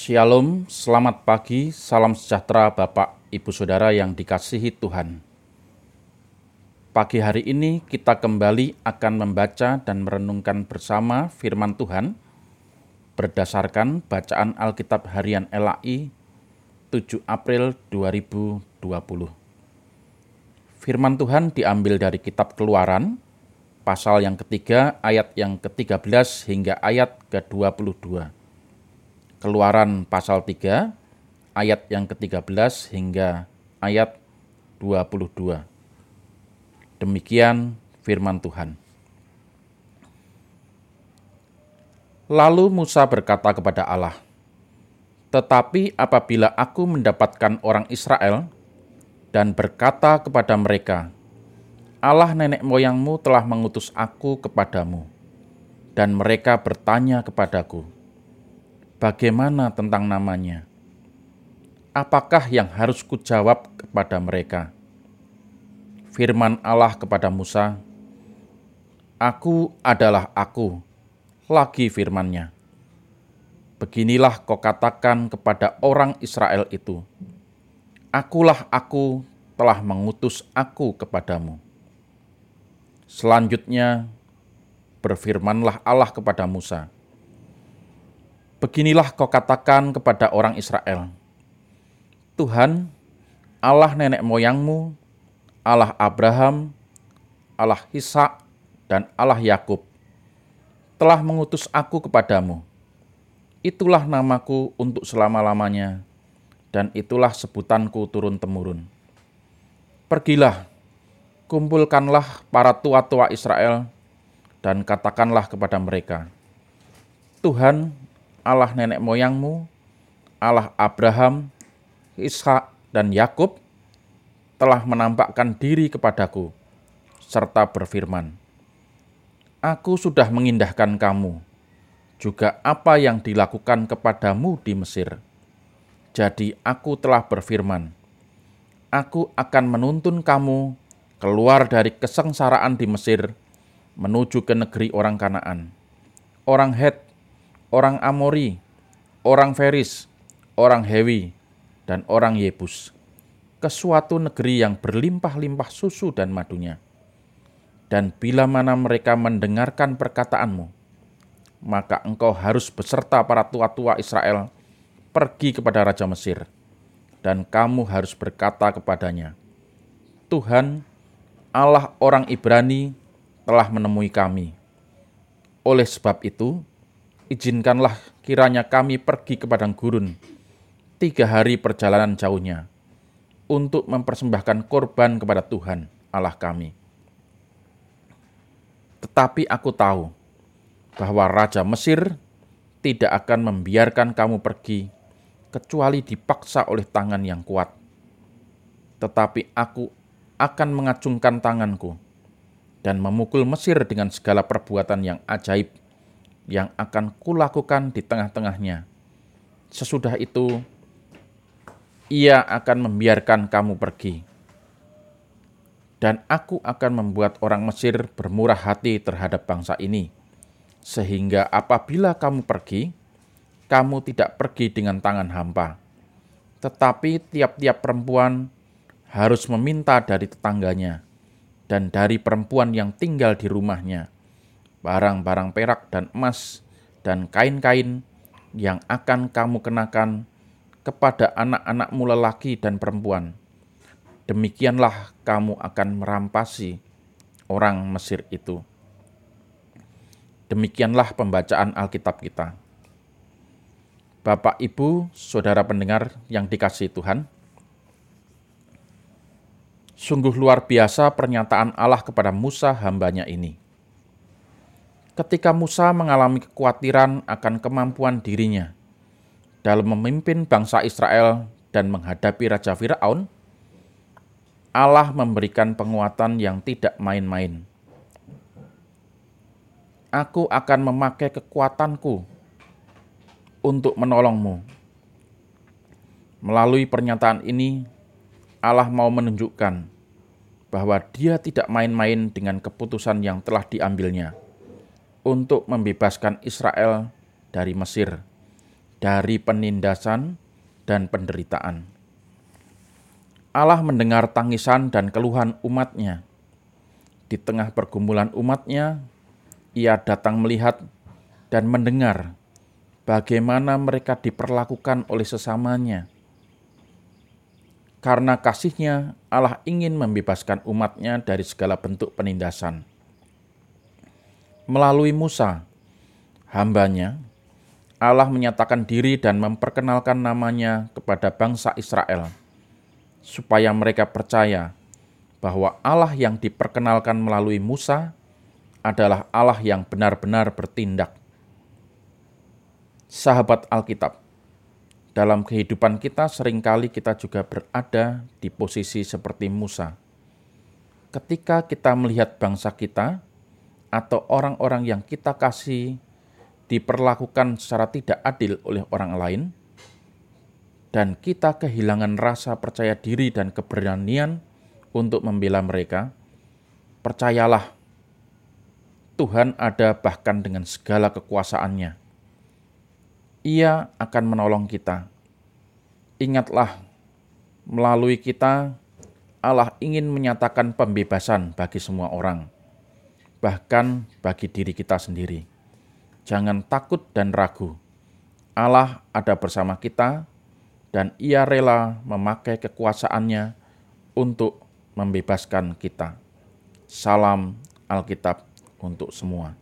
Shalom, selamat pagi, salam sejahtera Bapak, Ibu Saudara yang dikasihi Tuhan. Pagi hari ini kita kembali akan membaca dan merenungkan bersama firman Tuhan berdasarkan bacaan Alkitab Harian LAI 7 April 2020. Firman Tuhan diambil dari kitab Keluaran, pasal yang ketiga, ayat yang ke-13 hingga ayat ke-22 Keluaran pasal 3 ayat yang ke-13 hingga ayat 22. Demikian firman Tuhan. Lalu Musa berkata kepada Allah, "Tetapi apabila aku mendapatkan orang Israel dan berkata kepada mereka, Allah nenek moyangmu telah mengutus aku kepadamu, dan mereka bertanya kepadaku, Bagaimana tentang namanya? Apakah yang harus kujawab kepada mereka? Firman Allah kepada Musa, Aku adalah aku, lagi firmannya. Beginilah kau katakan kepada orang Israel itu, Akulah aku telah mengutus aku kepadamu. Selanjutnya, berfirmanlah Allah kepada Musa, Beginilah kau katakan kepada orang Israel, Tuhan, Allah nenek moyangmu, Allah Abraham, Allah Ishak, dan Allah Yakub telah mengutus aku kepadamu. Itulah namaku untuk selama-lamanya, dan itulah sebutanku turun-temurun. Pergilah, kumpulkanlah para tua-tua Israel, dan katakanlah kepada mereka, Tuhan, Allah nenek moyangmu, Allah Abraham, Ishak, dan Yakub telah menampakkan diri kepadaku serta berfirman, Aku sudah mengindahkan kamu, juga apa yang dilakukan kepadamu di Mesir. Jadi aku telah berfirman, Aku akan menuntun kamu keluar dari kesengsaraan di Mesir menuju ke negeri orang Kanaan, orang Het, orang Amori, orang Feris, orang Hewi, dan orang Yebus, ke suatu negeri yang berlimpah-limpah susu dan madunya. Dan bila mana mereka mendengarkan perkataanmu, maka engkau harus beserta para tua-tua Israel pergi kepada Raja Mesir, dan kamu harus berkata kepadanya, Tuhan, Allah orang Ibrani telah menemui kami. Oleh sebab itu, izinkanlah kiranya kami pergi ke padang gurun tiga hari perjalanan jauhnya untuk mempersembahkan korban kepada Tuhan Allah kami. Tetapi aku tahu bahwa Raja Mesir tidak akan membiarkan kamu pergi kecuali dipaksa oleh tangan yang kuat. Tetapi aku akan mengacungkan tanganku dan memukul Mesir dengan segala perbuatan yang ajaib yang akan kulakukan di tengah-tengahnya. Sesudah itu, ia akan membiarkan kamu pergi. Dan aku akan membuat orang Mesir bermurah hati terhadap bangsa ini, sehingga apabila kamu pergi, kamu tidak pergi dengan tangan hampa. Tetapi tiap-tiap perempuan harus meminta dari tetangganya dan dari perempuan yang tinggal di rumahnya barang-barang perak dan emas, dan kain-kain yang akan kamu kenakan kepada anak-anakmu lelaki dan perempuan. Demikianlah kamu akan merampasi orang Mesir itu. Demikianlah pembacaan Alkitab kita. Bapak, Ibu, saudara pendengar yang dikasih Tuhan, sungguh luar biasa pernyataan Allah kepada Musa hambanya ini ketika Musa mengalami kekhawatiran akan kemampuan dirinya dalam memimpin bangsa Israel dan menghadapi Raja Firaun, Allah memberikan penguatan yang tidak main-main. Aku akan memakai kekuatanku untuk menolongmu. Melalui pernyataan ini, Allah mau menunjukkan bahwa Dia tidak main-main dengan keputusan yang telah diambilnya untuk membebaskan Israel dari Mesir dari penindasan dan penderitaan. Allah mendengar tangisan dan keluhan umatnya. Di tengah pergumulan umatnya, ia datang melihat dan mendengar bagaimana mereka diperlakukan oleh sesamanya. Karena kasihnya, Allah ingin membebaskan umatnya dari segala bentuk penindasan. Melalui Musa, hambanya, Allah menyatakan diri dan memperkenalkan namanya kepada bangsa Israel – supaya mereka percaya bahwa Allah yang diperkenalkan melalui Musa adalah Allah yang benar-benar bertindak. Sahabat Alkitab, dalam kehidupan kita sering kali kita juga berada di posisi seperti Musa. Ketika kita melihat bangsa kita atau orang-orang yang kita kasih diperlakukan secara tidak adil oleh orang lain, dan kita kehilangan rasa percaya diri dan keberanian untuk membela mereka, percayalah, Tuhan ada bahkan dengan segala kekuasaannya. Ia akan menolong kita. Ingatlah, melalui kita, Allah ingin menyatakan pembebasan bagi semua orang, bahkan bagi diri kita sendiri. Jangan takut dan ragu. Allah ada bersama kita dan ia rela memakai kekuasaannya untuk membebaskan kita. Salam Alkitab untuk semua.